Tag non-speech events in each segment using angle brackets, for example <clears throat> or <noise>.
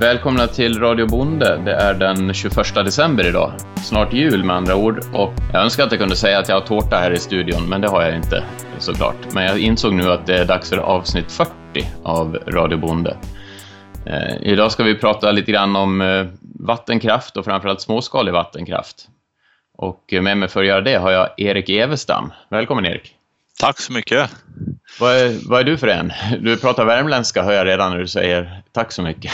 Välkomna till Radio Bonde. Det är den 21 december idag. Snart jul med andra ord. Och jag önskar att jag kunde säga att jag har tårta här i studion, men det har jag inte såklart. Men jag insåg nu att det är dags för avsnitt 40 av Radio Bonde. Eh, idag ska vi prata lite grann om eh, vattenkraft och framförallt småskalig vattenkraft. Och med mig för att göra det har jag Erik Evestam. Välkommen Erik! Tack så mycket! Vad är, vad är du för en? Du pratar värmländska hör jag redan när du säger tack så mycket.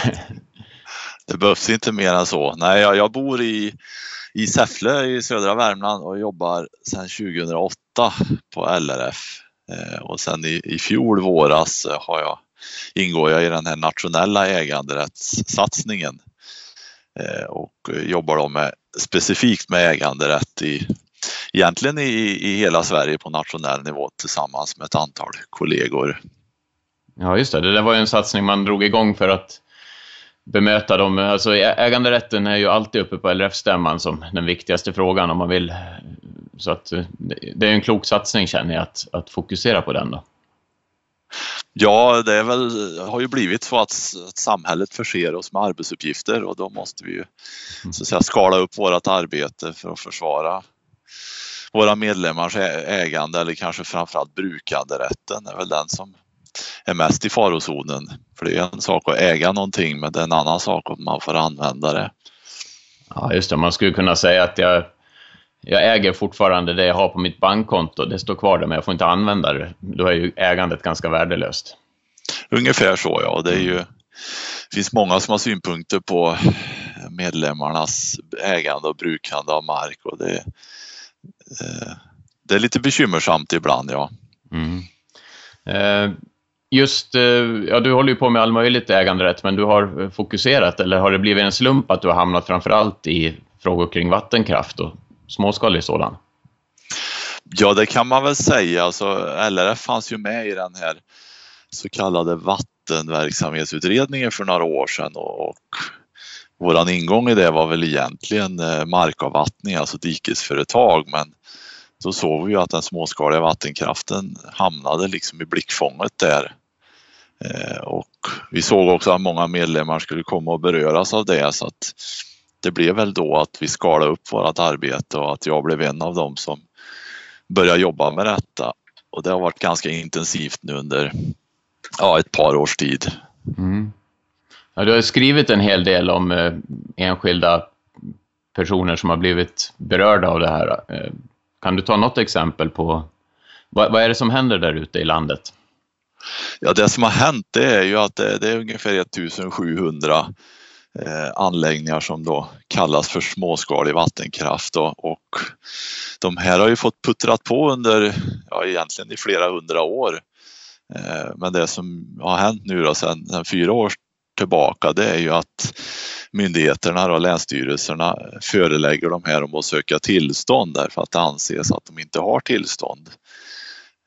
Det behövs inte mer än så. Nej, jag, jag bor i, i Säffle i södra Värmland och jobbar sedan 2008 på LRF. Eh, och sen i, i fjol våras eh, har jag, ingår jag i den här nationella äganderättssatsningen eh, och eh, jobbar då med, specifikt med äganderätt i egentligen i, i hela Sverige på nationell nivå tillsammans med ett antal kollegor. Ja, just det. Det där var ju en satsning man drog igång för att bemöta dem. Alltså, äganderätten är ju alltid uppe på LRF-stämman som den viktigaste frågan om man vill. Så att det är en klok satsning känner jag att, att fokusera på den då. Ja, det väl, har ju blivit så att, att samhället förser oss med arbetsuppgifter och då måste vi ju så att säga, skala upp vårt arbete för att försvara våra medlemmars ägande eller kanske framförallt brukanderätten är väl den som är mest i farozonen. För det är en sak att äga någonting men det är en annan sak om man får använda det. Ja just det, man skulle kunna säga att jag, jag äger fortfarande det jag har på mitt bankkonto. Det står kvar där men jag får inte använda det. Då är ju ägandet ganska värdelöst. Ungefär så ja. Det, är ju, det finns många som har synpunkter på medlemmarnas ägande och brukande av mark och det, Eh, det är lite bekymmersamt ibland, ja. Mm. Eh, just, eh, ja du håller ju på med all möjligt äganderätt, men du har eh, fokuserat, eller har det blivit en slump att du har hamnat framförallt i frågor kring vattenkraft och småskalig sådan? Ja, det kan man väl säga. Alltså, LRF fanns ju med i den här så kallade vattenverksamhetsutredningen för några år sedan och, och våran ingång i det var väl egentligen eh, markavvattning, alltså dikesföretag, men då såg vi ju att den småskaliga vattenkraften hamnade liksom i blickfånget där. Eh, och vi såg också att många medlemmar skulle komma att beröras av det så att det blev väl då att vi skalade upp vårt arbete och att jag blev en av dem som började jobba med detta. Och det har varit ganska intensivt nu under ja, ett par års tid. Mm. Ja, du har skrivit en hel del om eh, enskilda personer som har blivit berörda av det här. Eh, kan du ta något exempel på vad, vad är det som händer där ute i landet? Ja, det som har hänt det är ju att det, det är ungefär 1700 eh, anläggningar som då kallas för småskalig vattenkraft och, och de här har ju fått puttrat på under, ja egentligen i flera hundra år. Eh, men det som har hänt nu då sedan, sedan fyra år tillbaka det är ju att myndigheterna och länsstyrelserna eh, förelägger de här om att söka tillstånd därför att det anses att de inte har tillstånd.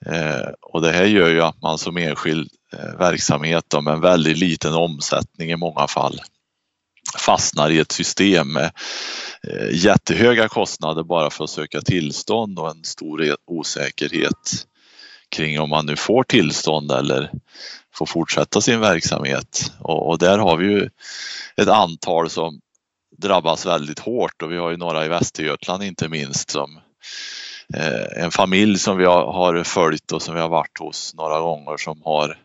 Eh, och det här gör ju att man som enskild eh, verksamhet med en väldigt liten omsättning i många fall fastnar i ett system med eh, jättehöga kostnader bara för att söka tillstånd och en stor osäkerhet kring om man nu får tillstånd eller får fortsätta sin verksamhet. Och, och, där har vi ju ett antal som drabbas väldigt hårt och vi har ju några i Västergötland inte minst som Eh, en familj som vi har, har, följt och som vi har varit hos några gånger som har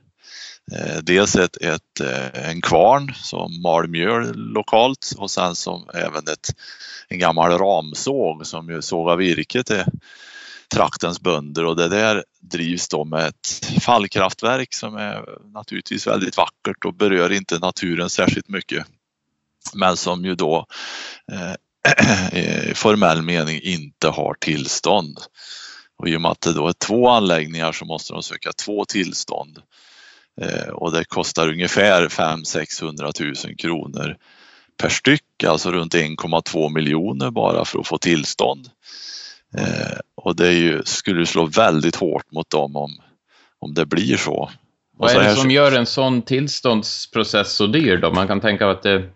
eh, dels ett, ett, eh, en kvarn som mal mjöl lokalt och sen som även ett, en gammal ramsåg som ju sågar virke till traktens bönder och det där drivs då med ett fallkraftverk som är naturligtvis väldigt vackert och berör inte naturen särskilt mycket. Men som ju då eh, <clears throat> i formell mening inte har tillstånd. Och i och med att det då är två anläggningar så måste de söka två tillstånd. Eh, och det kostar ungefär 500-600 000 kronor per styck, alltså runt 1,2 miljoner bara för att få tillstånd. Eh, och det är ju, skulle slå väldigt hårt mot dem om, om det blir så. Vad är det som gör en sån tillståndsprocess så dyr då? Man kan tänka att det...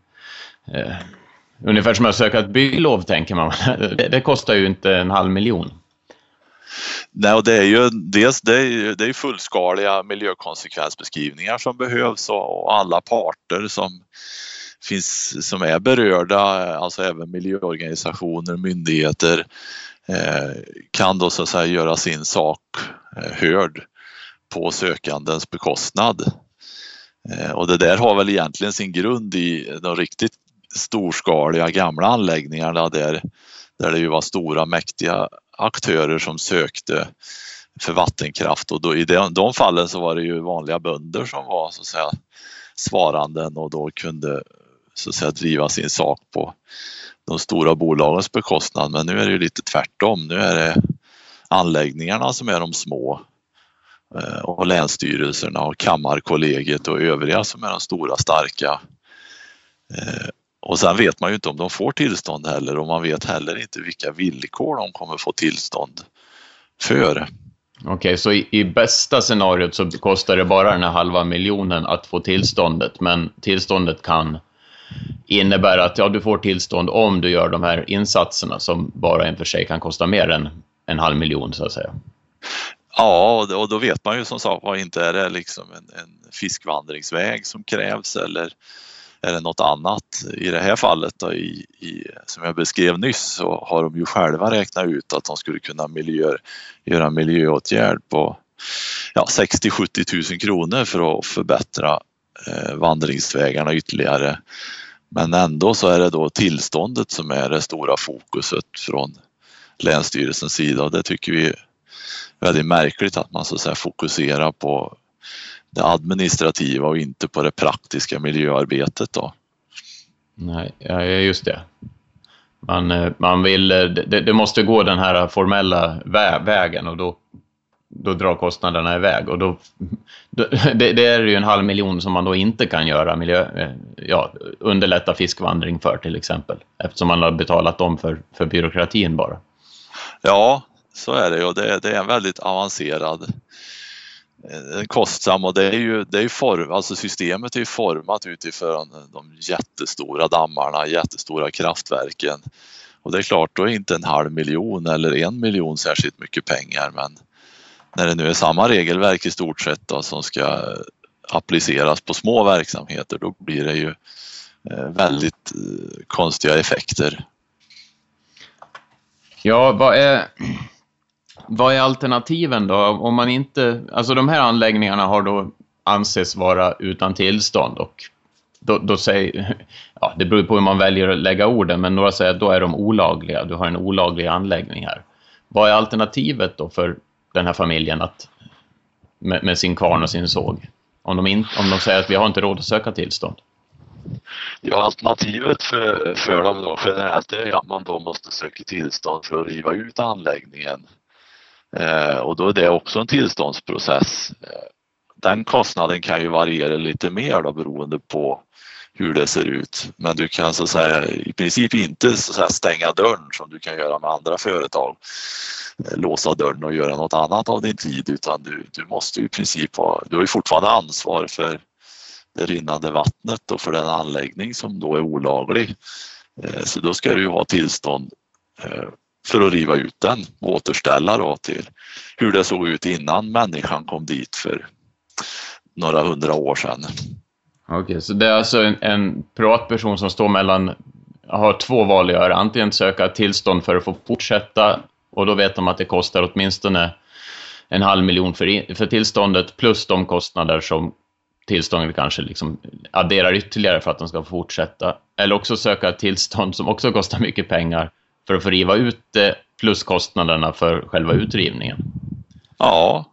Ungefär som att söka ett bygglov tänker man. <laughs> Det, det, kostar ju inte en halv miljon. Nej, och det är ju dels det är, det är fullskaliga miljökonsekvensbeskrivningar som behövs och, och alla parter som finns som är berörda, alltså även miljöorganisationer, myndigheter eh, kan då så att säga göra sin sak eh, hörd på sökandens bekostnad. Eh, och det där har väl egentligen sin grund i de riktigt storskaliga gamla anläggningarna där, där det ju var stora mäktiga aktörer som sökte för vattenkraft och då, i de, de fallen så var det ju vanliga bönder som var så att säga svaranden och då kunde så att säga driva sin sak på de stora bolagens bekostnad. Men nu är det ju lite tvärtom. Nu är det anläggningarna som är de små eh, och länsstyrelserna och Kammarkollegiet och övriga som är de stora starka. Eh, och sen vet man ju inte om de får tillstånd heller och man vet heller inte vilka villkor de kommer få tillstånd för. Okej, okay, så i, i, bästa scenariot så kostar det bara den här halva miljonen att få tillståndet, men tillståndet kan innebära att ja, du får tillstånd om du gör de här insatserna som bara en för sig kan kosta mer än en halv miljon så att säga. Ja, och då vet man ju som sagt var inte är det liksom en, en fiskvandringsväg som krävs eller är det något annat. I det här fallet då, i, i, som jag beskrev nyss så har de ju själva räknat ut att de skulle kunna miljö, göra miljöåtgärd på ja, 60-70 000 kronor för att förbättra eh, vandringsvägarna ytterligare. Men ändå så är det då tillståndet som är det stora fokuset från Länsstyrelsens sida och det tycker vi är väldigt märkligt att man så att säga fokuserar på det administrativa och inte på det praktiska miljöarbetet då. Nej, ja, just det. Man, eh, man vill, eh, det, det måste gå den här formella vä vägen och då, då drar kostnaderna iväg. Och då, <laughs> det, det, är ju en halv miljon som man då inte kan göra miljö, eh, ja, underlätta fiskvandring för till exempel. Eftersom man har betalat dem för, för byråkratin bara. Ja, så är det och det, det är en väldigt avancerad Eh, kostsam och det är ju, det är form, alltså systemet är ju format utifrån de jättestora dammarna, jättestora kraftverken. Och det är klart, då är inte en halv miljon eller en miljon särskilt mycket pengar men när det nu är samma regelverk i stort sett då, som ska appliceras på små verksamheter då blir det ju eh, väldigt eh, konstiga effekter. Ja, vad är vad är alternativen då? Om man inte, alltså de här anläggningarna har då anses vara utan tillstånd och då, då säger, <laughs> ja det beror på hur man väljer att lägga orden, men några säger att då är de olagliga, du har en olaglig anläggning här. Vad är alternativet då för den här familjen att, med, med sin kvarn och sin såg? Om de, in, om de säger att vi har inte råd att söka tillstånd? Ja, alternativet för, för dem då generellt är att man då måste söka tillstånd för att riva ut anläggningen Eh, och då är det också en tillståndsprocess. Eh, den kostnaden kan ju variera lite mer då, beroende på hur det ser ut. Men du kan så att säga i princip inte så att säga, stänga dörren som du kan göra med andra företag. Eh, låsa dörren och göra något annat av din tid utan du, du måste i princip ha, du har ju fortfarande ansvar för det rinnande vattnet och för den anläggning som då är olaglig. Så då ska du ha tillstånd för att riva ut den och återställa då till hur det såg ut innan människan kom dit för några hundra år sedan. Okej, okay, så det är alltså en, en privatperson som står mellan, har två val att göra. Antingen söka tillstånd för att få fortsätta och då vet de att det kostar åtminstone en halv miljon för, för tillståndet plus de kostnader som tillståndet kanske liksom adderar ytterligare för att de ska få fortsätta. Eller också söka tillstånd som också kostar mycket pengar för att få riva ut det plus kostnaderna för själva utrivningen. Ja,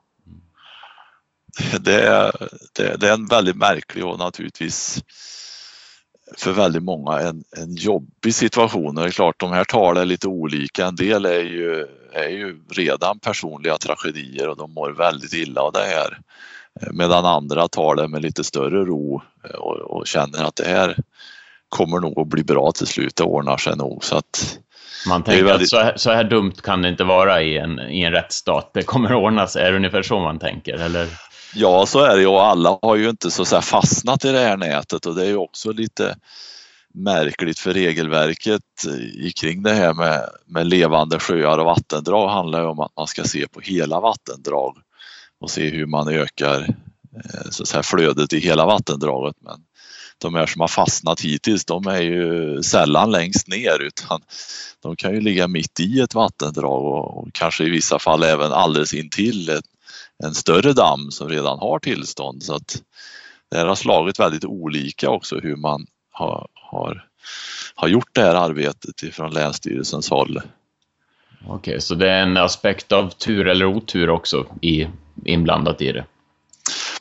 det är, det, det är en väldigt märklig och naturligtvis för väldigt många en, en jobbig situation. Det är klart, de här talen är lite olika. En del är ju, är ju redan personliga tragedier och de mår väldigt illa av det här. Medan andra tar det med lite större ro och, och känner att det här kommer nog att bli bra till slut. Det ordnar sig nog. Så att man tänker väldigt... att så här, så här, dumt kan det inte vara i en, i en rättsstat. Det kommer att ordna sig. Är det ungefär så man tänker? Eller? Ja, så är det och alla har ju inte så att fastnat i det här nätet och det är ju också lite märkligt för regelverket kring det här med, med levande sjöar och vattendrag handlar ju om att man ska se på hela vattendrag och se hur man ökar eh, så att säga, flödet i hela vattendraget. Men de här som har fastnat hittills, de är ju sällan längst ner utan de kan ju ligga mitt i ett vattendrag och, och kanske i vissa fall även alldeles intill ett, en större damm som redan har tillstånd. Så att det här har slagit väldigt olika också hur man har, har, har gjort det här arbetet ifrån Länsstyrelsens håll. Okej, så det är en aspekt av tur eller otur också i, inblandat i det?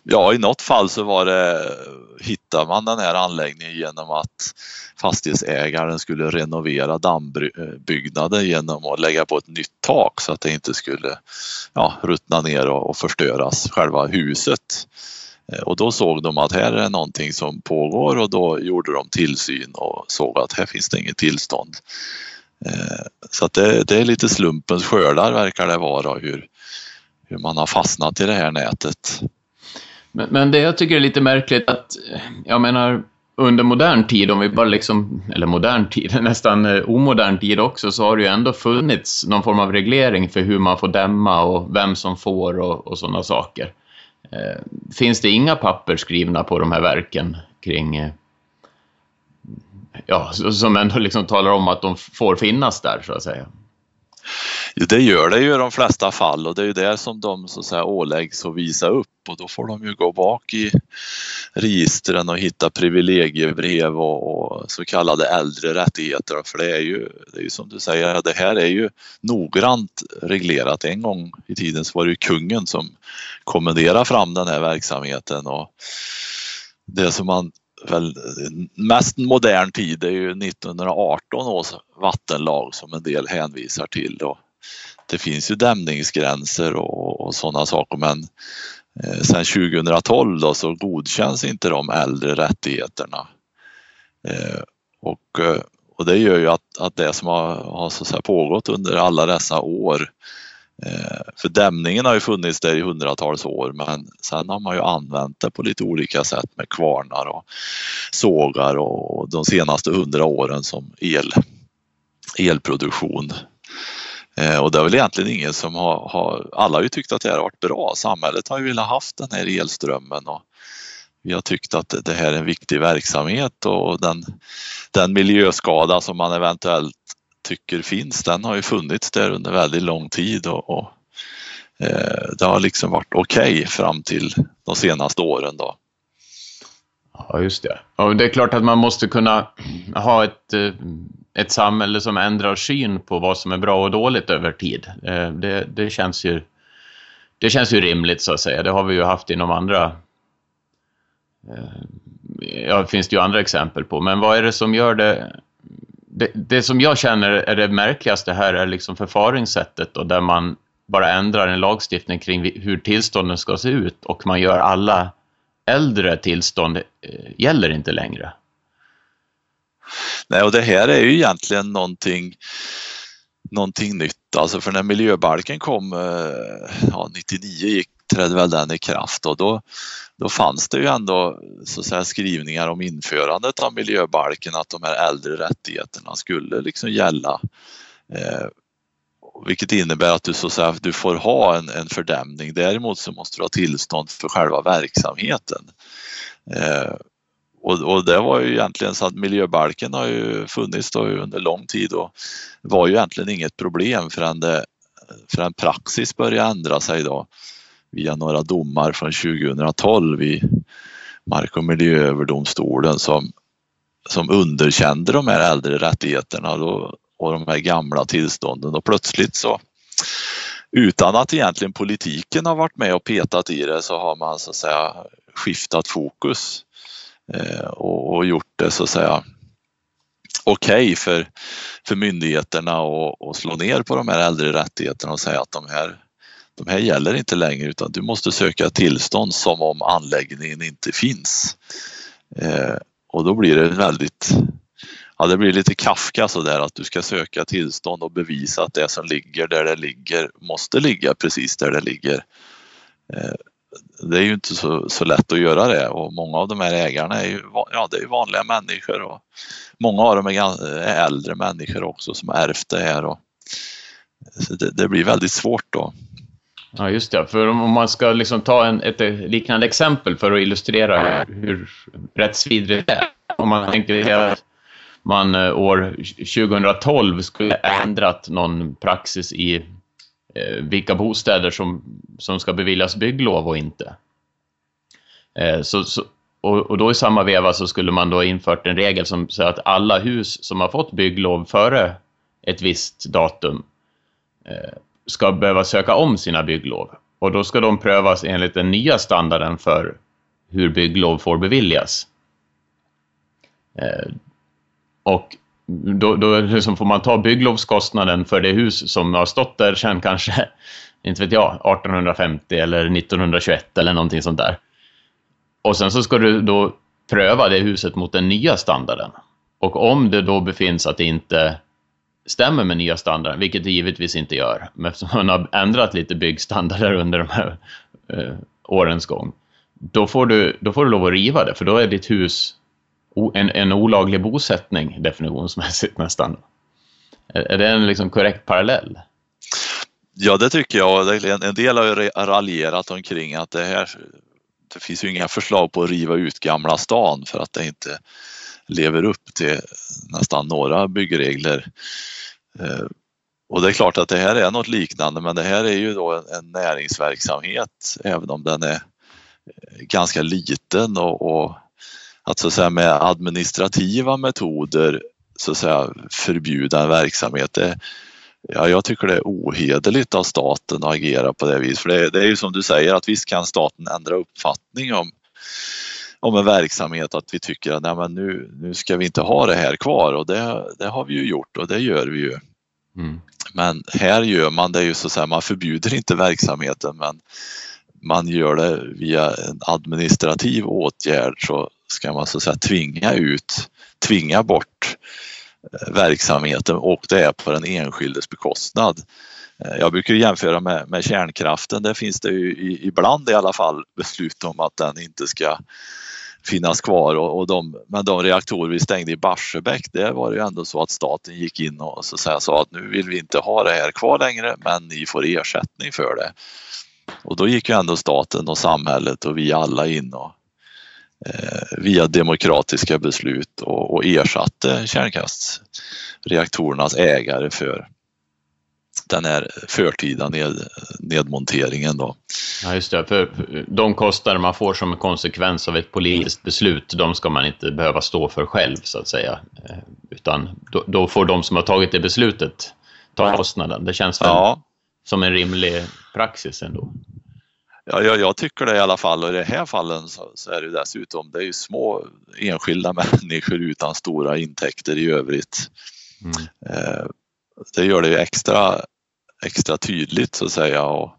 Ja, i något fall så var det, hittade man den här anläggningen genom att fastighetsägaren skulle renovera dammbyggnaden genom att lägga på ett nytt tak så att det inte skulle ja, ruttna ner och, och förstöras, själva huset. Eh, och då såg de att här är någonting som pågår och då gjorde de tillsyn och såg att här finns det inget tillstånd. Eh, så att det, det är lite slumpens skördar verkar det vara hur, hur man har fastnat i det här nätet. Men, men det jag tycker är lite märkligt att, jag menar, under modern tid, om vi bara liksom, eller modern tid, <laughs> nästan eh, omodern tid också, så har det ju ändå funnits någon form av reglering för hur man får dämma och vem som får och, och sådana saker. Eh, finns det inga papper skrivna på de här verken kring, eh, ja, som ändå liksom talar om att de får finnas där så att säga? Det gör det ju i de flesta fall och det är ju där som de så att säga åläggs att visa upp och då får de ju gå bak i registren och hitta privilegiebrev och, och så kallade äldre rättigheter för det är ju, det är ju som du säger, det här är ju noggrant reglerat. En gång i tiden så var det ju kungen som kommenderade fram den här verksamheten och det som man väl mest modern tid är ju 1918 års vattenlag som en del hänvisar till. Då. Det finns ju dämningsgränser och, och sådana saker men eh, sen 2012 då, så godkänns inte de äldre rättigheterna. Eh, och, eh, och det gör ju att, att det som har, har så att säga, pågått under alla dessa år Eh, för dämningen har ju funnits där i hundratals år men sen har man ju använt det på lite olika sätt med kvarnar och sågar och de senaste hundra åren som el, elproduktion. Eh, och det är väl egentligen ingen som har, har, alla har ju tyckt att det här har varit bra. Samhället har ju velat haft den här elströmmen och vi har tyckt att det här är en viktig verksamhet och den, den miljöskada som man eventuellt tycker finns, den har ju funnits där under väldigt lång tid och, och eh, det har liksom varit okej okay fram till de senaste åren då. Ja, just det. Och det är klart att man måste kunna ha ett, eh, ett samhälle som ändrar syn på vad som är bra och dåligt över tid. Eh, det, det, känns ju, det känns ju rimligt så att säga. Det har vi ju haft inom andra eh, Ja, finns det ju andra exempel på. Men vad är det som gör det det, det, som jag känner är det märkligaste här är liksom förfaringssättet och där man bara ändrar en lagstiftning kring hur tillstånden ska se ut och man gör alla äldre tillstånd eh, gäller inte längre. Nej, och det här är ju egentligen någonting, någonting nytt. Alltså för när miljöbalken kom, eh, ja, 99 gick, trädde väl den i kraft och då, då fanns det ju ändå så att säga, skrivningar om införandet av miljöbalken att de här äldre rättigheterna skulle liksom gälla. Eh, vilket innebär att du, så att säga, du får ha en, en fördämning. Däremot så måste du ha tillstånd för själva verksamheten. Eh, och, och, det var ju egentligen så att miljöbalken har ju funnits då under lång tid och var ju egentligen inget problem förrän, det, förrän praxis började ändra sig då via några domar från 2012 i Mark och miljööverdomstolen som, som underkände de här äldre rättigheterna då, och de här gamla tillstånden. Och plötsligt så utan att egentligen politiken har varit med och petat i det så har man så att säga skiftat fokus eh, och, och, gjort det så att säga okej okay för, för myndigheterna att slå ner på de här äldre rättigheterna och säga att de här de här gäller inte längre utan du måste söka tillstånd som om anläggningen inte finns. Eh, och då blir det väldigt, ja det blir lite Kafka sådär att du ska söka tillstånd och bevisa att det som ligger där det ligger måste ligga precis där det ligger. Eh, det är ju inte så, så lätt att göra det och många av de här ägarna är ju, ja, det är vanliga människor och många av dem är, är äldre människor också som har ärvt det här. Och, det, det blir väldigt svårt då. Ja, just det. För om man ska liksom ta en, ett liknande exempel för att illustrera hur rättsvidrigt det är. Om man tänker att man eh, år 2012 skulle ändrat någon praxis i eh, vilka bostäder som, som ska beviljas bygglov och inte. Eh, så, så, och, och, då i samma veva så skulle man då infört en regel som säger att alla hus som har fått bygglov före ett visst datum eh, ska behöva söka om sina bygglov. Och då ska de prövas enligt den nya standarden för hur bygglov får beviljas. Eh, och då, då liksom får man ta bygglovskostnaden för det hus som har stått där sedan kanske, <laughs> inte vet jag, 1850 eller 1921 eller någonting sånt där. Och sen så ska du då pröva det huset mot den nya standarden. Och om det då befinns att det inte stämmer med nya standarden, vilket det givetvis inte gör, men eftersom man har ändrat lite byggstandarder under de här eh, årens gång, då får, du, då får du lov att riva det, för då är ditt hus en, en olaglig bosättning definitionsmässigt nästan. Är, är det en liksom korrekt parallell? Ja, det tycker jag. En del har ju raljerat omkring att det här det finns ju inga förslag på att riva ut Gamla stan för att det inte lever upp till nästan några byggregler. Eh, och det är klart att det här är något liknande men det här är ju då en, näringsverksamhet även om den är ganska liten och, och att så att säga med administrativa metoder så att säga förbjuda en verksamhet. Det, ja, jag tycker det är ohederligt av staten att agera på det viset. För det, det, är ju som du säger att visst kan staten ändra uppfattning om, om en verksamhet att vi tycker att nej, men nu, nu ska vi inte ha det här kvar och det, det har vi ju gjort och det gör vi ju. Mm. Men här gör man det ju så att säga, man förbjuder inte verksamheten men man gör det via en administrativ åtgärd så ska man så att säga tvinga ut, tvinga bort eh, verksamheten och det är på den enskildes bekostnad. Eh, jag brukar jämföra med, med kärnkraften, där finns det ju ibland i alla fall beslut om att den inte ska finnas kvar och, och de, men de reaktorer vi stängde i Barsebäck, det var ju ändå så att staten gick in och så säga, sa att nu vill vi inte ha det här kvar längre men ni får ersättning för det. Och då gick ju ändå staten och samhället och vi alla in och eh, via demokratiska beslut och, och ersatte kärnkraftsreaktorernas ägare för den här förtida ned, nedmonteringen. Då. Ja, just det. För de kostnader man får som en konsekvens av ett politiskt beslut, de ska man inte behöva stå för själv, så att säga. Eh, utan då, då får de som har tagit det beslutet ta kostnaden. Det känns väl ja. som en rimlig praxis ändå. Ja, jag, jag, tycker det i alla fall och i det här fallen så, så, är det dessutom det är små enskilda <laughs> människor utan stora intäkter i övrigt. Mm. Eh, det gör det ju extra, extra tydligt så att säga. Och,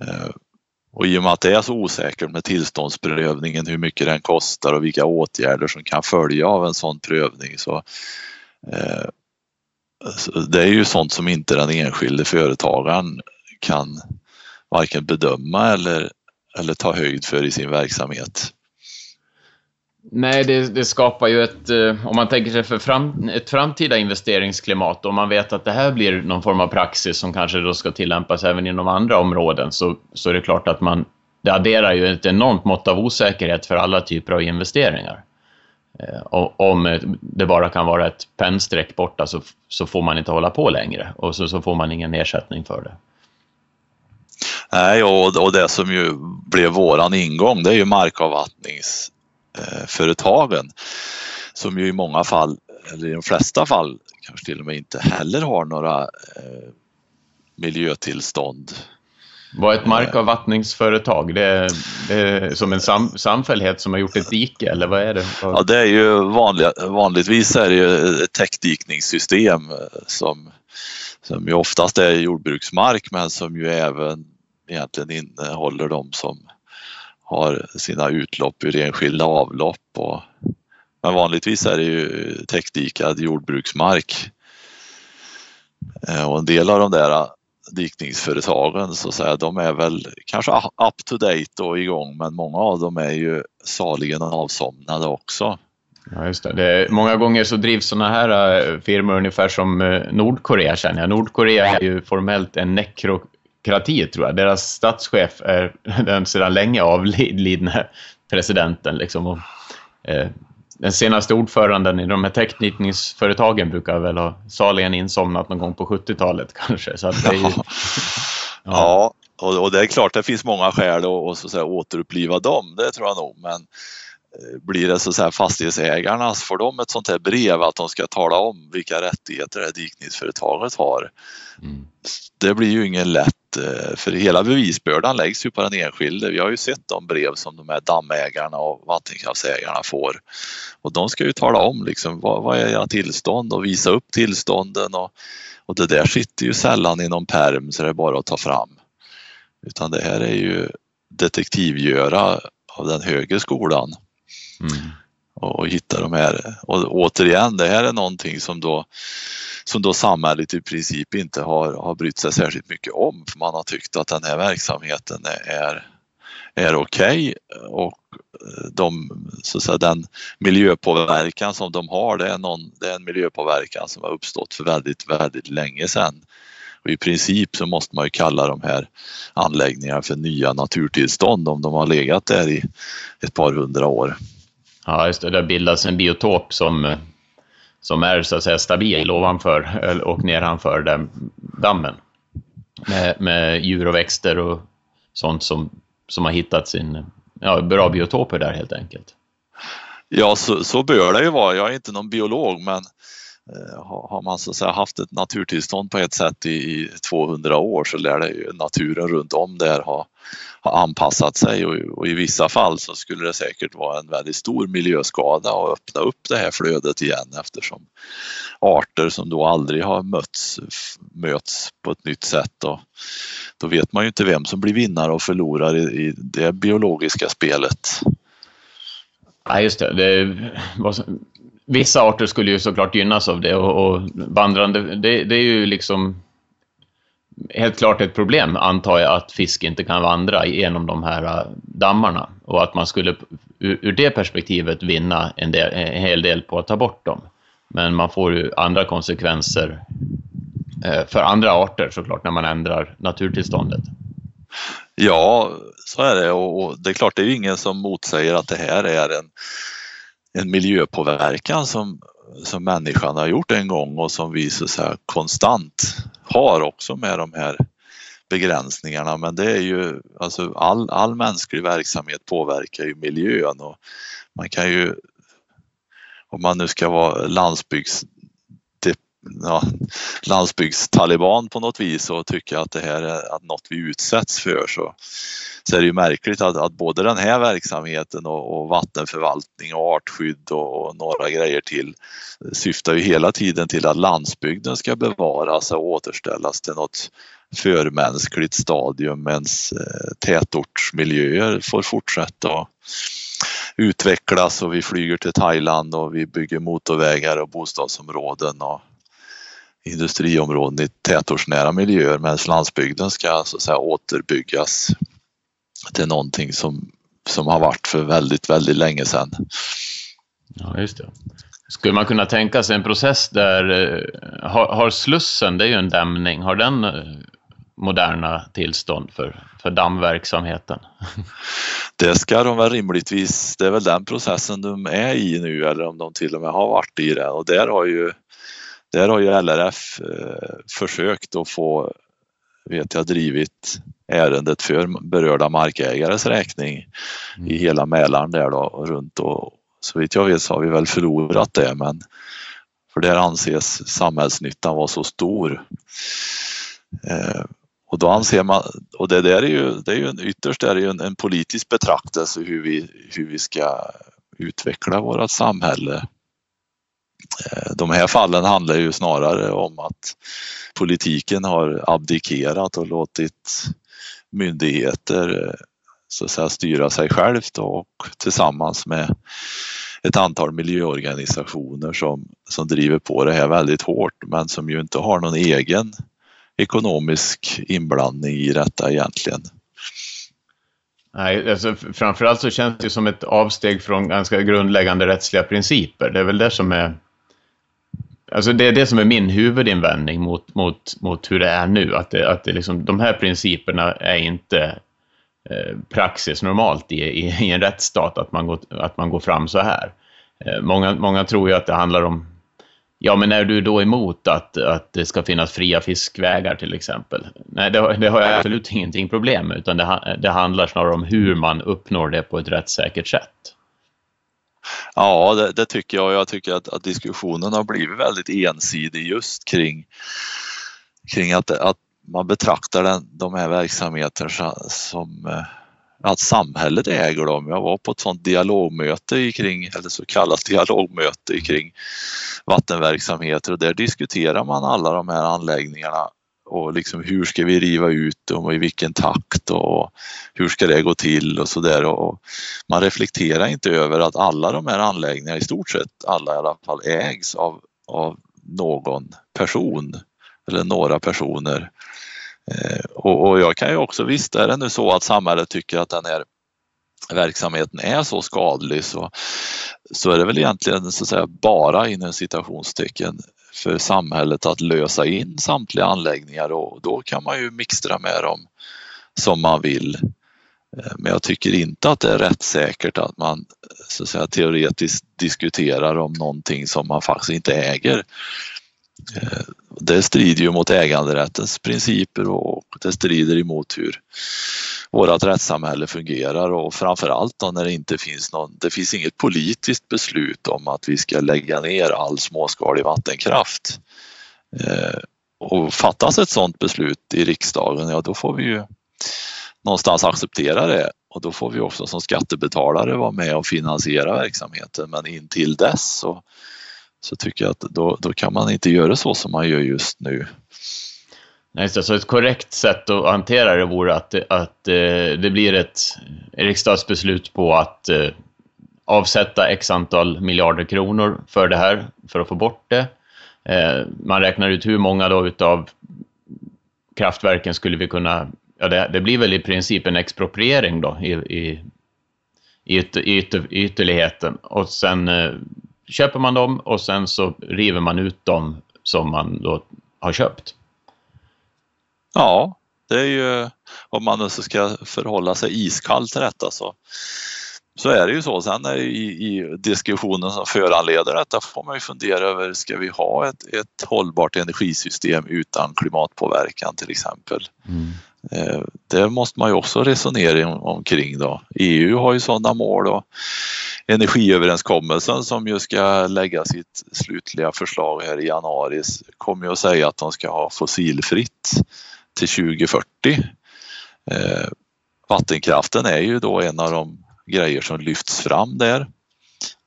eh, och i och med att det är så osäkert med tillståndsprövningen, hur mycket den kostar och vilka åtgärder som kan följa av en sån prövning så eh, det är ju sånt som inte den enskilde företagaren kan varken bedöma eller, eller ta höjd för i sin verksamhet. Nej, det, det, skapar ju ett, eh, om man tänker sig för fram, ett framtida investeringsklimat, om man vet att det här blir någon form av praxis som kanske då ska tillämpas även inom andra områden, så, så är det klart att man, det adderar ju ett enormt mått av osäkerhet för alla typer av investeringar. Eh, om det bara kan vara ett pennstreck borta så, så får man inte hålla på längre och så, så får man ingen ersättning för det. Nej, och, och det som ju blev våran ingång det är ju markavvattnings markavvattningsföretagen som ju i många fall, eller i de flesta fall, kanske till och med inte heller har några eh, miljötillstånd. Vad ett markavvattningsföretag? Det är, det är som en sam, samfällighet som har gjort ett dike eller vad är det? Ja, det är ju vanliga, vanligtvis är det ju ett täckdikningssystem som, som ju oftast är jordbruksmark men som ju även egentligen innehåller de som har sina utlopp ur enskilda avlopp. Och, men vanligtvis är det ju täckdikad jordbruksmark. Eh, och en del av de där eh, dikningsföretagen så att säga, de är väl kanske up to date och igång men många av dem är ju saligen avsomnade också. Ja, just det. det många gånger så drivs sådana här eh, firmor ungefär som Nordkorea känner jag. Nordkorea är ju formellt en nekro, demokrati tror jag. Deras statschef är <laughs> den sedan länge avlidne presidenten. Liksom. Och, eh, den senaste ordföranden i de här teckningsföretagen brukar väl ha saligen insomnat någon gång på 70-talet <laughs> kanske. Så det är ju, <laughs> ja. ja. och, och, det är klart det finns många skäl att, så att säga, återuppliva dem, det tror jag nog. Men eh, blir det så att säga fastighetsägarna, får de ett sånt här brev att de ska tala om vilka rättigheter det här dikningsföretaget har. Mm. Det blir ju ingen lätt Eh, för hela bevisbördan läggs ju på den enskilde. Vi har ju sett de brev som de här dammägarna och vattenkraftsägarna får och de ska ju tala om liksom vad, vad är era tillstånd och visa upp tillstånden och, och det där sitter ju sällan i någon perm så det är bara att ta fram. Utan det här är ju detektivgöra av den högre skolan. Mm. Och, och hitta de här. Och återigen, det här är någonting som då som då samhället i princip inte har, har brytt sig särskilt mycket om för man har tyckt att den här verksamheten är, är okej okay och eh, de, så att säga, den miljöpåverkan som de har det är, någon, det är en miljöpåverkan som har uppstått för väldigt, väldigt länge sedan. Och I princip så måste man ju kalla de här anläggningarna för nya naturtillstånd om de har legat där i ett par hundra år. Ja, just det. Det bildas en biotop som eh, som är så att säga stabil ovanför och nedanför den dammen. Med, med djur och växter och sånt som, som har hittat sin ja, bra biotoper där helt enkelt. Ja, så, så bör det ju vara. Jag är inte någon biolog, men eh, Eh, har man så att säga haft ett naturtillstånd på ett sätt i, i 200 år så lär det ju naturen runt om där ha ha anpassat sig och, och, i vissa fall så skulle det säkert vara en väldigt stor miljöskada att öppna upp det här flödet igen eftersom arter som då aldrig har mötts möts på ett nytt sätt och då vet man ju inte vem som blir vinnare och förlorare i, i det biologiska spelet. Ja, just det. det var, vissa arter skulle ju såklart gynnas av det och, och vandrande, det, det är ju liksom helt klart ett problem, antar jag, att fisk inte kan vandra genom de här äh, dammarna och att man skulle ur det perspektivet vinna en, del, en hel del på att ta bort dem. Men man får ju andra konsekvenser äh, för andra arter såklart när man ändrar naturtillståndet. Ja, så är det och det är klart det är ju ingen som motsäger att det här är en, en miljöpåverkan som, som människan har gjort en gång och som vi så att säga, konstant har också med de här begränsningarna. Men det är ju alltså all, all mänsklig verksamhet påverkar ju miljön och man kan ju om man nu ska vara landsbygds ja, landsbygdstaliban på något vis och tycka att det här är att något vi utsätts för så, så är det ju märkligt att, att både den här verksamheten och, och vattenförvaltning och artskydd och, och, några grejer till syftar ju hela tiden till att landsbygden ska bevaras och återställas till något förmänskligt stadium medan eh, tätortsmiljöer får fortsätta utvecklas och vi flyger till Thailand och vi bygger motorvägar och bostadsområden och industriområden i tätortsnära miljöer medan landsbygden ska så att säga återbyggas till någonting som, som har varit för väldigt, väldigt länge sedan. Ja, just det. Skulle man kunna tänka sig en process där, eh, har, har Slussen, det är ju en dämning, har den eh, moderna tillstånd för, för dammverksamheten? <laughs> Det ska de väl rimligtvis, det är väl den processen de är i nu eller om de till och med har varit i det och där har ju där har ju LRF eh, försökt att få, vet jag, drivit ärendet för berörda markägares räkning mm. i hela Mälaren där då runt och så vitt jag vet så har vi väl förlorat det men för där anses samhällsnyttan vara så stor. Eh, och då anser man, och det där är ju, det är ju en, ytterst är det ju en, en politisk betraktelse hur vi, hur vi ska utveckla vårt samhälle Eh, de här fallen handlar ju snarare om att politiken har abdikerat och låtit myndigheter eh, så att säga, styra sig självt och tillsammans med ett antal miljöorganisationer som, som driver på det här väldigt hårt men som ju inte har någon egen ekonomisk inblandning i detta egentligen. Nej, alltså, framförallt så känns det som ett avsteg från ganska grundläggande rättsliga principer. Det är väl det som är alltså det är det som är min huvudinvändning mot, mot, mot hur det är nu. Att, det, att det liksom, de här principerna är inte eh, praxis normalt i, i, i, en rättsstat, att man går, att man går fram så här. Eh, många, många tror ju att det handlar om Ja, men är du då emot att, att det ska finnas fria fiskvägar till exempel? Nej, det, det har jag absolut ingenting problem med, utan det, det handlar snarare om hur man uppnår det på ett rättssäkert sätt. Ja, det, det, tycker jag. Jag tycker att, att, diskussionen har blivit väldigt ensidig just kring, kring att, att man betraktar den, de här verksamheterna som eh, att samhället äger dem. Jag var på ett sånt dialogmöte kring, eller så kallat <laughs> dialogmöte kring vattenverksamheter och där diskuterar man alla de här anläggningarna och liksom hur ska vi riva ut dem och i vilken takt och hur ska det gå till och sådär. Man reflekterar inte över att alla de här anläggningarna, i stort sett alla i alla fall, ägs av, av någon person eller några personer. Eh, och, och, jag kan ju också, visst är det nu så att samhället tycker att den här verksamheten är så skadlig så, så är det väl egentligen så att säga bara inom citationstecken för samhället att lösa in samtliga anläggningar och då kan man ju mixtra med dem som man vill. Eh, men jag tycker inte att det är rättssäkert att man så att säga, teoretiskt diskuterar om någonting som man faktiskt inte äger. Eh, det strider ju mot äganderättens principer och det strider emot hur vårt rättssamhälle fungerar och framförallt då när det inte finns någon, det finns inget politiskt beslut om att vi ska lägga ner all småskalig vattenkraft. Eh, och fattas ett sådant beslut i riksdagen, ja då får vi ju någonstans acceptera det och då får vi också som skattebetalare vara med och finansiera verksamheten men intill dess så så tycker jag att då, då kan man inte göra så som man gör just nu. Nej, så ett korrekt sätt att hantera det vore att, att eh, det blir ett riksdagsbeslut på att eh, avsätta x antal miljarder kronor för det här, för att få bort det. Eh, man räknar ut hur många då utav kraftverken skulle vi kunna, ja det, det blir väl i princip en expropriering då i, i, i, i, ytter, i ytterligheten och sen eh, köper man dem och sen så river man ut dem som man då har köpt. Ja, det är ju om man nu ska förhålla sig iskallt till detta så, så är det ju så. Sen i, i diskussionen som föranleder detta får man ju fundera över, ska vi ha ett, ett hållbart energisystem utan klimatpåverkan till exempel? Mm. Eh, det måste man ju också resonera omkring då. EU har ju sådana mål och energiöverenskommelsen som ju ska lägga sitt slutliga förslag här i januari kommer ju att säga att de ska ha fossilfritt till 2040. Eh, vattenkraften är ju då en av de grejer som lyfts fram där.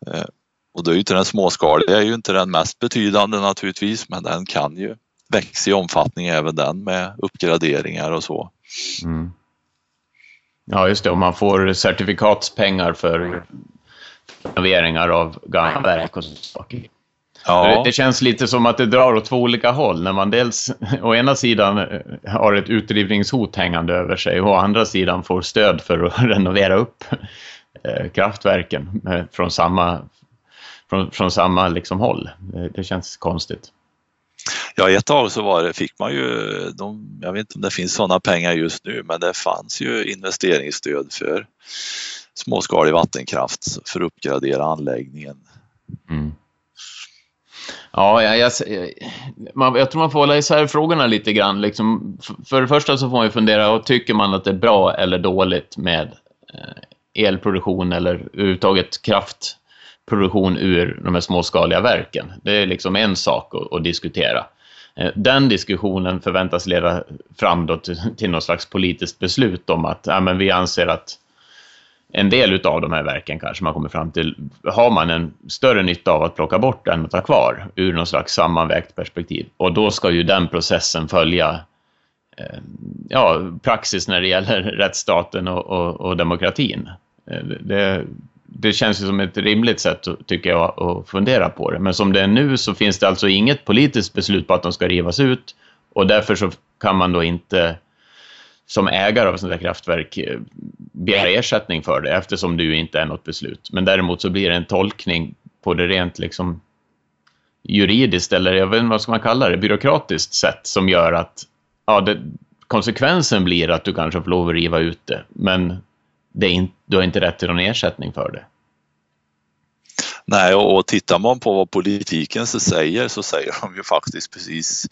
Eh, och då är ju inte den småskaliga är ju inte den mest betydande naturligtvis men den kan ju växa i omfattning även den med uppgraderingar och så. Mm. Ja, just det. Och man får certifikatspengar för renoveringar av gamla verk och saker. Ja. Det känns lite som att det drar åt två olika håll när man dels <laughs> å ena sidan eh, har ett utrivningshot hängande över sig och å andra sidan får stöd för att <laughs> renovera upp eh, kraftverken eh, från samma, från, från samma liksom håll. Det känns konstigt. Ja, ett tag så var det, fick man ju, de, jag vet inte om det finns sådana pengar just nu, men det fanns ju investeringsstöd för småskalig vattenkraft för att uppgradera anläggningen. Mm. Ja, jag, jag, man, jag tror man får hålla isär frågorna lite grann. Liksom, för det första så får man ju fundera, och tycker man att det är bra eller dåligt med eh, elproduktion eller överhuvudtaget kraftproduktion ur de här småskaliga verken? Det är liksom en sak att, att diskutera. Eh, den diskussionen förväntas leda fram då till, till något slags politiskt beslut om att ja, men vi anser att en del av de här verken kanske man kommer fram till, har man en större nytta av att plocka bort än att ta kvar ur någon slags sammanvägt perspektiv. Och då ska ju den processen följa eh, ja, praxis när det gäller <laughs> rättsstaten och, och, och demokratin. Eh, det, det känns ju som ett rimligt sätt, tycker jag, att fundera på det. Men som det är nu så finns det alltså inget politiskt beslut på att de ska rivas ut och därför så kan man då inte som ägare av ett sånt här kraftverk eh, begär begära ersättning för det eftersom det ju inte är något beslut. Men däremot så blir det en tolkning på det rent liksom juridiskt eller jag vet inte vad ska man kalla det, byråkratiskt sätt som gör att ja, det, konsekvensen blir att du kanske får lov att riva ut det, men det är in, du har inte rätt till någon ersättning för det. Nej, och, och tittar man på vad politiken så säger så säger de ju faktiskt precis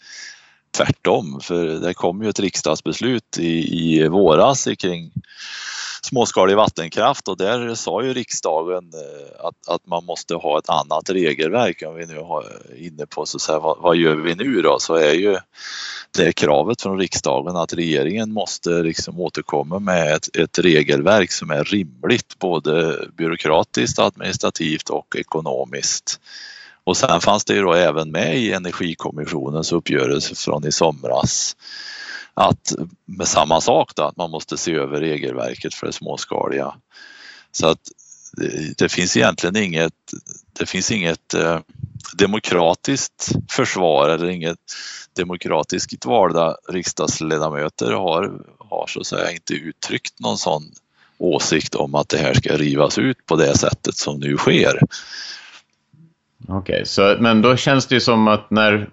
tvärtom. För det kom ju ett riksdagsbeslut i, i våras kring småskalig vattenkraft och där sa ju riksdagen eh, att, att man måste ha ett annat regelverk. Om vi nu är eh, inne på så, så här, vad, vad, gör vi nu då? Så är ju det kravet från riksdagen att regeringen måste liksom återkomma med ett, ett regelverk som är rimligt både byråkratiskt, administrativt och ekonomiskt. Och sen fanns det ju då även med i Energikommissionens uppgörelse från i somras att med samma sak då, att man måste se över regelverket för det småskaliga. Så att det, det finns egentligen inget, det finns inget eh, demokratiskt försvar eller inget demokratiskt valda riksdagsledamöter har, har så att säga inte uttryckt någon sån åsikt om att det här ska rivas ut på det sättet som nu sker. Okej, okay, men då känns det ju som att när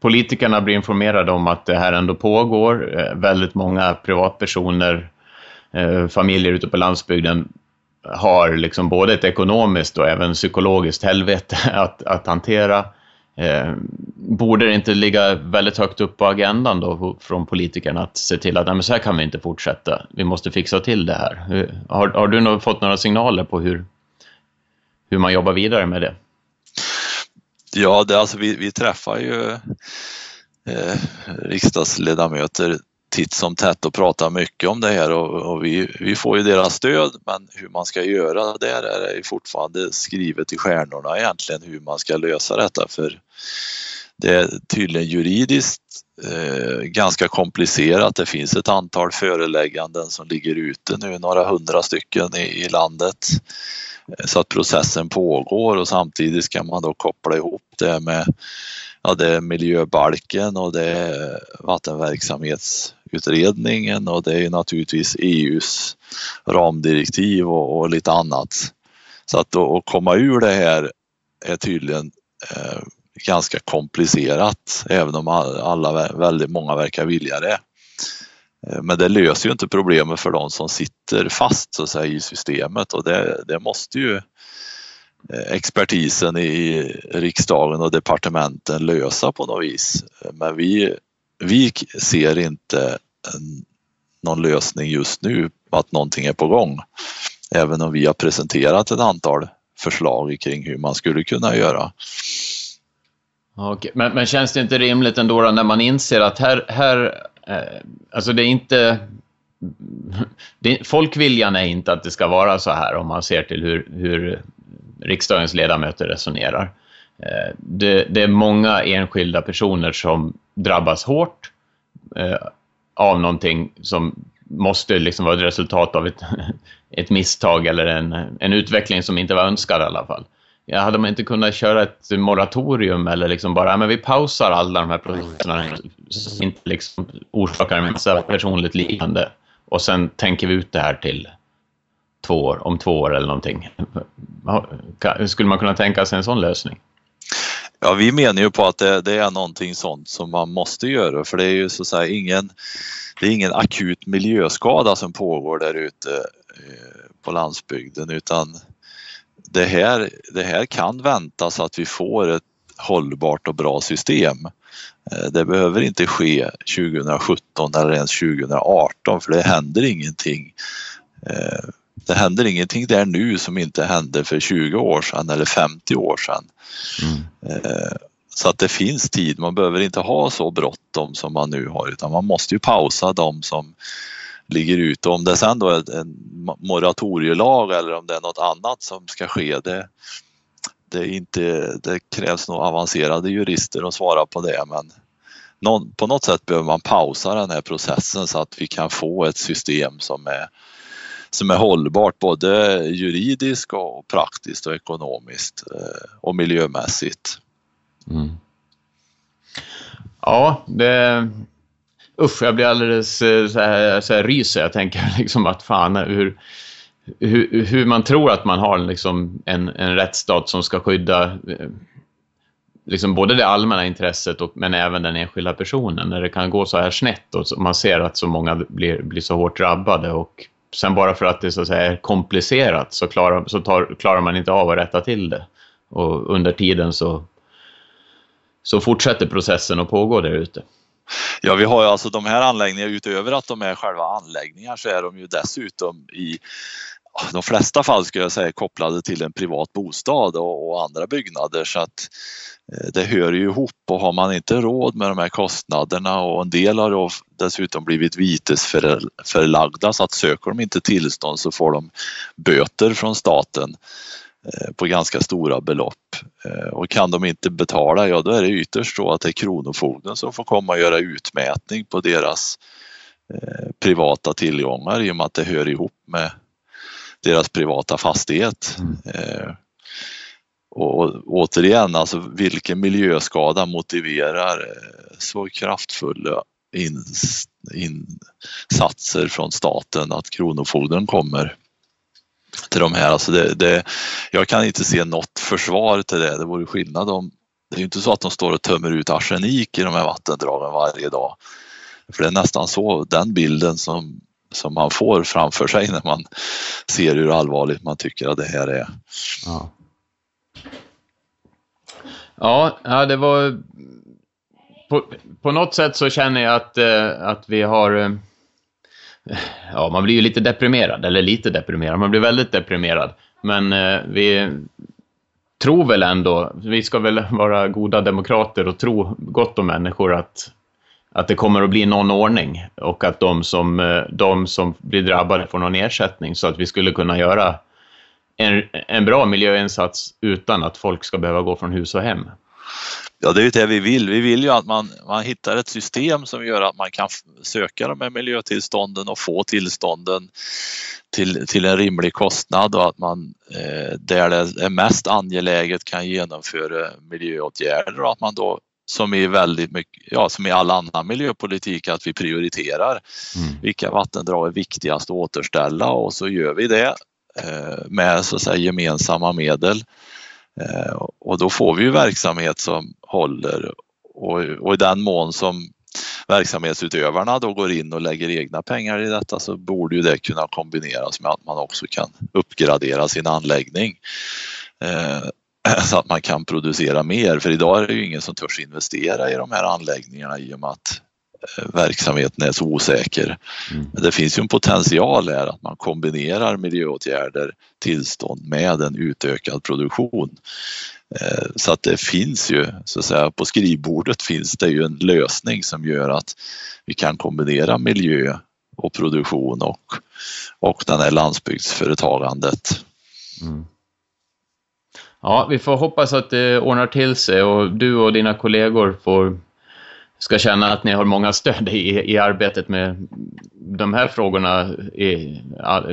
politikerna blir informerade om att det här ändå pågår, eh, väldigt många privatpersoner, eh, familjer ute på landsbygden har liksom både ett ekonomiskt och även psykologiskt helvete <laughs> att, att hantera. Eh, borde det inte ligga väldigt högt upp på agendan då från politikerna att se till att nej, men så här kan vi inte fortsätta, vi måste fixa till det här. Eh, har, har du fått några signaler på hur, hur man jobbar vidare med det? Ja, det, alltså, vi, vi träffar ju eh, riksdagsledamöter titt som tätt och pratar mycket om det här och, och, vi, vi får ju deras stöd men hur man ska göra där är det fortfarande skrivet i stjärnorna egentligen hur man ska lösa detta för det är tydligen juridiskt eh, ganska komplicerat. Det finns ett antal förelägganden som ligger ute nu, några hundra stycken i, i landet så att processen pågår och samtidigt ska man då koppla ihop det med ja, det är miljöbalken och det är vattenverksamhetsutredningen och det är naturligtvis EUs ramdirektiv och, och lite annat. Så att då, att komma ur det här är tydligen eh, ganska komplicerat även om alla, väldigt många verkar vilja det. Eh, men det löser ju inte problemet för de som sitter fast så att säga, i systemet och det, det måste ju eh, expertisen i riksdagen och departementen lösa på något vis. Eh, men vi, vi ser inte någon lösning just nu att någonting är på gång. Även om vi har presenterat ett antal förslag kring hur man skulle kunna göra. Okej, men, men känns det inte rimligt ändå när man inser att här, här Eh, alltså det är inte... Det, folkviljan är inte att det ska vara så här om man ser till hur, hur riksdagens ledamöter resonerar. Eh, det, det, är många enskilda personer som drabbas hårt eh, av någonting som måste liksom vara ett resultat av ett, <laughs> ett misstag eller en, en utveckling som inte var önskad i alla fall. Ja, hade man inte kunnat köra ett moratorium eller liksom bara, men vi pausar alla de här processerna som inte liksom orsakar en personligt lidande och sen tänker vi ut det här till två år, om två år eller någonting. Skulle man kunna tänka sig en sån lösning? Ja, vi menar ju på att det, det, är någonting sånt som man måste göra för det är ju så att säga ingen, det är ingen akut miljöskada som pågår där ute eh, på landsbygden utan det här, det här kan väntas att vi får ett hållbart och bra system. Eh, det behöver inte ske 2017 eller ens 2018 för det händer ingenting. Eh, det händer ingenting där nu som inte hände för 20 år sedan eller 50 år sedan. Mm. Eh, så att det finns tid, man behöver inte ha så bråttom som man nu har utan man måste ju pausa de som ligger ute. Om det sen då är en moratorielag eller om det är något annat som ska ske, det, det, är inte, det krävs nog avancerade jurister att svara på det men någon, på något sätt behöver man pausa den här processen så att vi kan få ett system som är, som är hållbart både juridiskt och praktiskt och ekonomiskt eh, och miljömässigt. Mm. Ja, det, usch, jag blir alldeles eh, så här, så här ryser. Jag tänker <laughs> liksom att fan, hur, hur, hur man tror att man har liksom en, en rättsstat som ska skydda eh, liksom både det allmänna intresset och, men även den enskilda personen. När det kan gå så här snett och man ser att så många blir, blir så hårt drabbade och sen bara för att det så att säga, är komplicerat så, klarar, så tar, klarar man inte av att rätta till det. Och under tiden så, så fortsätter processen att pågå där ute. Ja, vi har ju alltså de här anläggningarna utöver att de är själva anläggningar så är de ju dessutom i de flesta fall skulle jag säga kopplade till en privat bostad och, och andra byggnader. Så att eh, det hör ju ihop. Och har man inte råd med de här kostnaderna och en del har då dessutom blivit vitesförlagda så att söker de inte tillstånd så får de böter från staten på ganska stora belopp. Eh, och kan de inte betala, ja då är det ytterst så att det är Kronofogden som får komma och göra utmätning på deras privata tillgångar i och med att det hör ihop med deras privata fastighet. Mm. Eh, och återigen, alltså vilken miljöskada motiverar eh, så kraftfulla insatser från staten att Kronofogden kommer till de här. Alltså det, det, jag kan inte se något försvar till det. Det vore skillnad om det är ju inte så att de står och tömmer ut arsenik i de här vattendragen varje dag. För det är nästan så den bilden som som man får framför sig när man ser hur allvarligt man tycker att det här är. Ja, ja, det var... På, på något sätt så känner jag att, eh, att vi har... Ja, man blir ju lite deprimerad, eller lite deprimerad, man blir väldigt deprimerad. Men eh, vi tror väl ändå, vi ska väl vara goda demokrater och tro gott om människor att att det kommer att bli någon ordning och att de som, eh, de som blir drabbade får någon ersättning så att vi skulle kunna göra en, en bra miljöinsats utan att folk ska behöva gå från hus och hem. Ja, det är ju det vi vill. Vi vill ju att man, man hittar ett system som gör att man kan söka de här miljötillstånden och få tillstånden till, till en rimlig kostnad och att man eh, där det är mest angeläget kan genomföra miljöåtgärder och att man då som i väldigt mycket, ja som i all annan miljöpolitik att vi prioriterar mm. vilka vattendrag är viktigast att återställa och så gör vi det eh, med så att säga gemensamma medel. Eh, och då får vi ju verksamhet som håller och, och i den mån som verksamhetsutövarna då går in och lägger egna pengar i detta så borde ju det kunna kombineras med att man också kan uppgradera sin anläggning. Eh, <clears throat> så att man kan producera mer. För idag är det ju ingen som törs investera i de här anläggningarna i och med att verksamheten är så osäker. Mm. Det finns ju en potential här att man kombinerar miljöåtgärder, tillstånd med en utökad produktion. Eh, så att det finns ju, så att säga, på skrivbordet finns det ju en lösning som gör att vi kan kombinera miljö och produktion och, och den här landsbygdsföretagandet. Mm. Ja, vi får hoppas att det ordnar till sig och du och dina kollegor får ska känna att ni har många stöd i, i arbetet med de här frågorna i,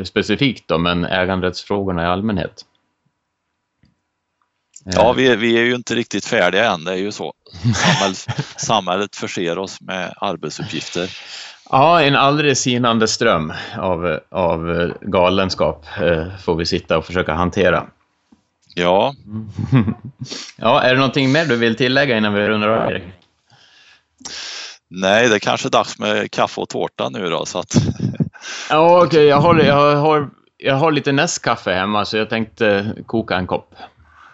specifikt då, men äganderättsfrågorna i allmänhet. Ja, vi, vi är ju inte riktigt färdiga än, det är ju så. Samhälls, <laughs> samhället förser oss med arbetsuppgifter. Ja, en aldrig sinande ström av, av galenskap eh, får vi sitta och försöka hantera. Ja. <laughs> ja, är det någonting mer du vill tillägga innan vi rundar av, Erik? Nej, det är kanske dags med kaffe och tårta nu då. Så att... <laughs> ja, okej. Okay. Jag, har, jag, har, jag har lite nästkaffe hemma så jag tänkte koka en kopp.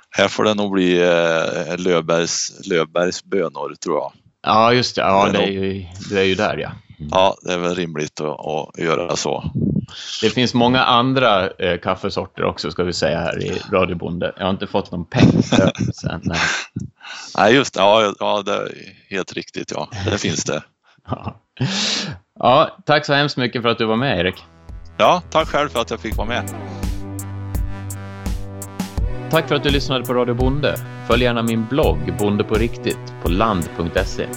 Här får det nog bli eh, Löfbergs, Löfbergs bönor tror jag. Ja, just det. Ja, det är ju, det är ju där ja. Ja, det är väl rimligt att, att göra så. Det finns många andra eh, kaffesorter också ska vi säga här i Radio Bonde. Jag har inte fått någon peng sen. Nej. <laughs> nej, just ja, ja, det är helt riktigt. Ja, det finns det. <laughs> ja. tack så hemskt mycket för att du var med Erik. Ja, tack själv för att jag fick vara med. Tack för att du lyssnade på Radio Bonde. Följ gärna min blogg Bonde på riktigt på land.se.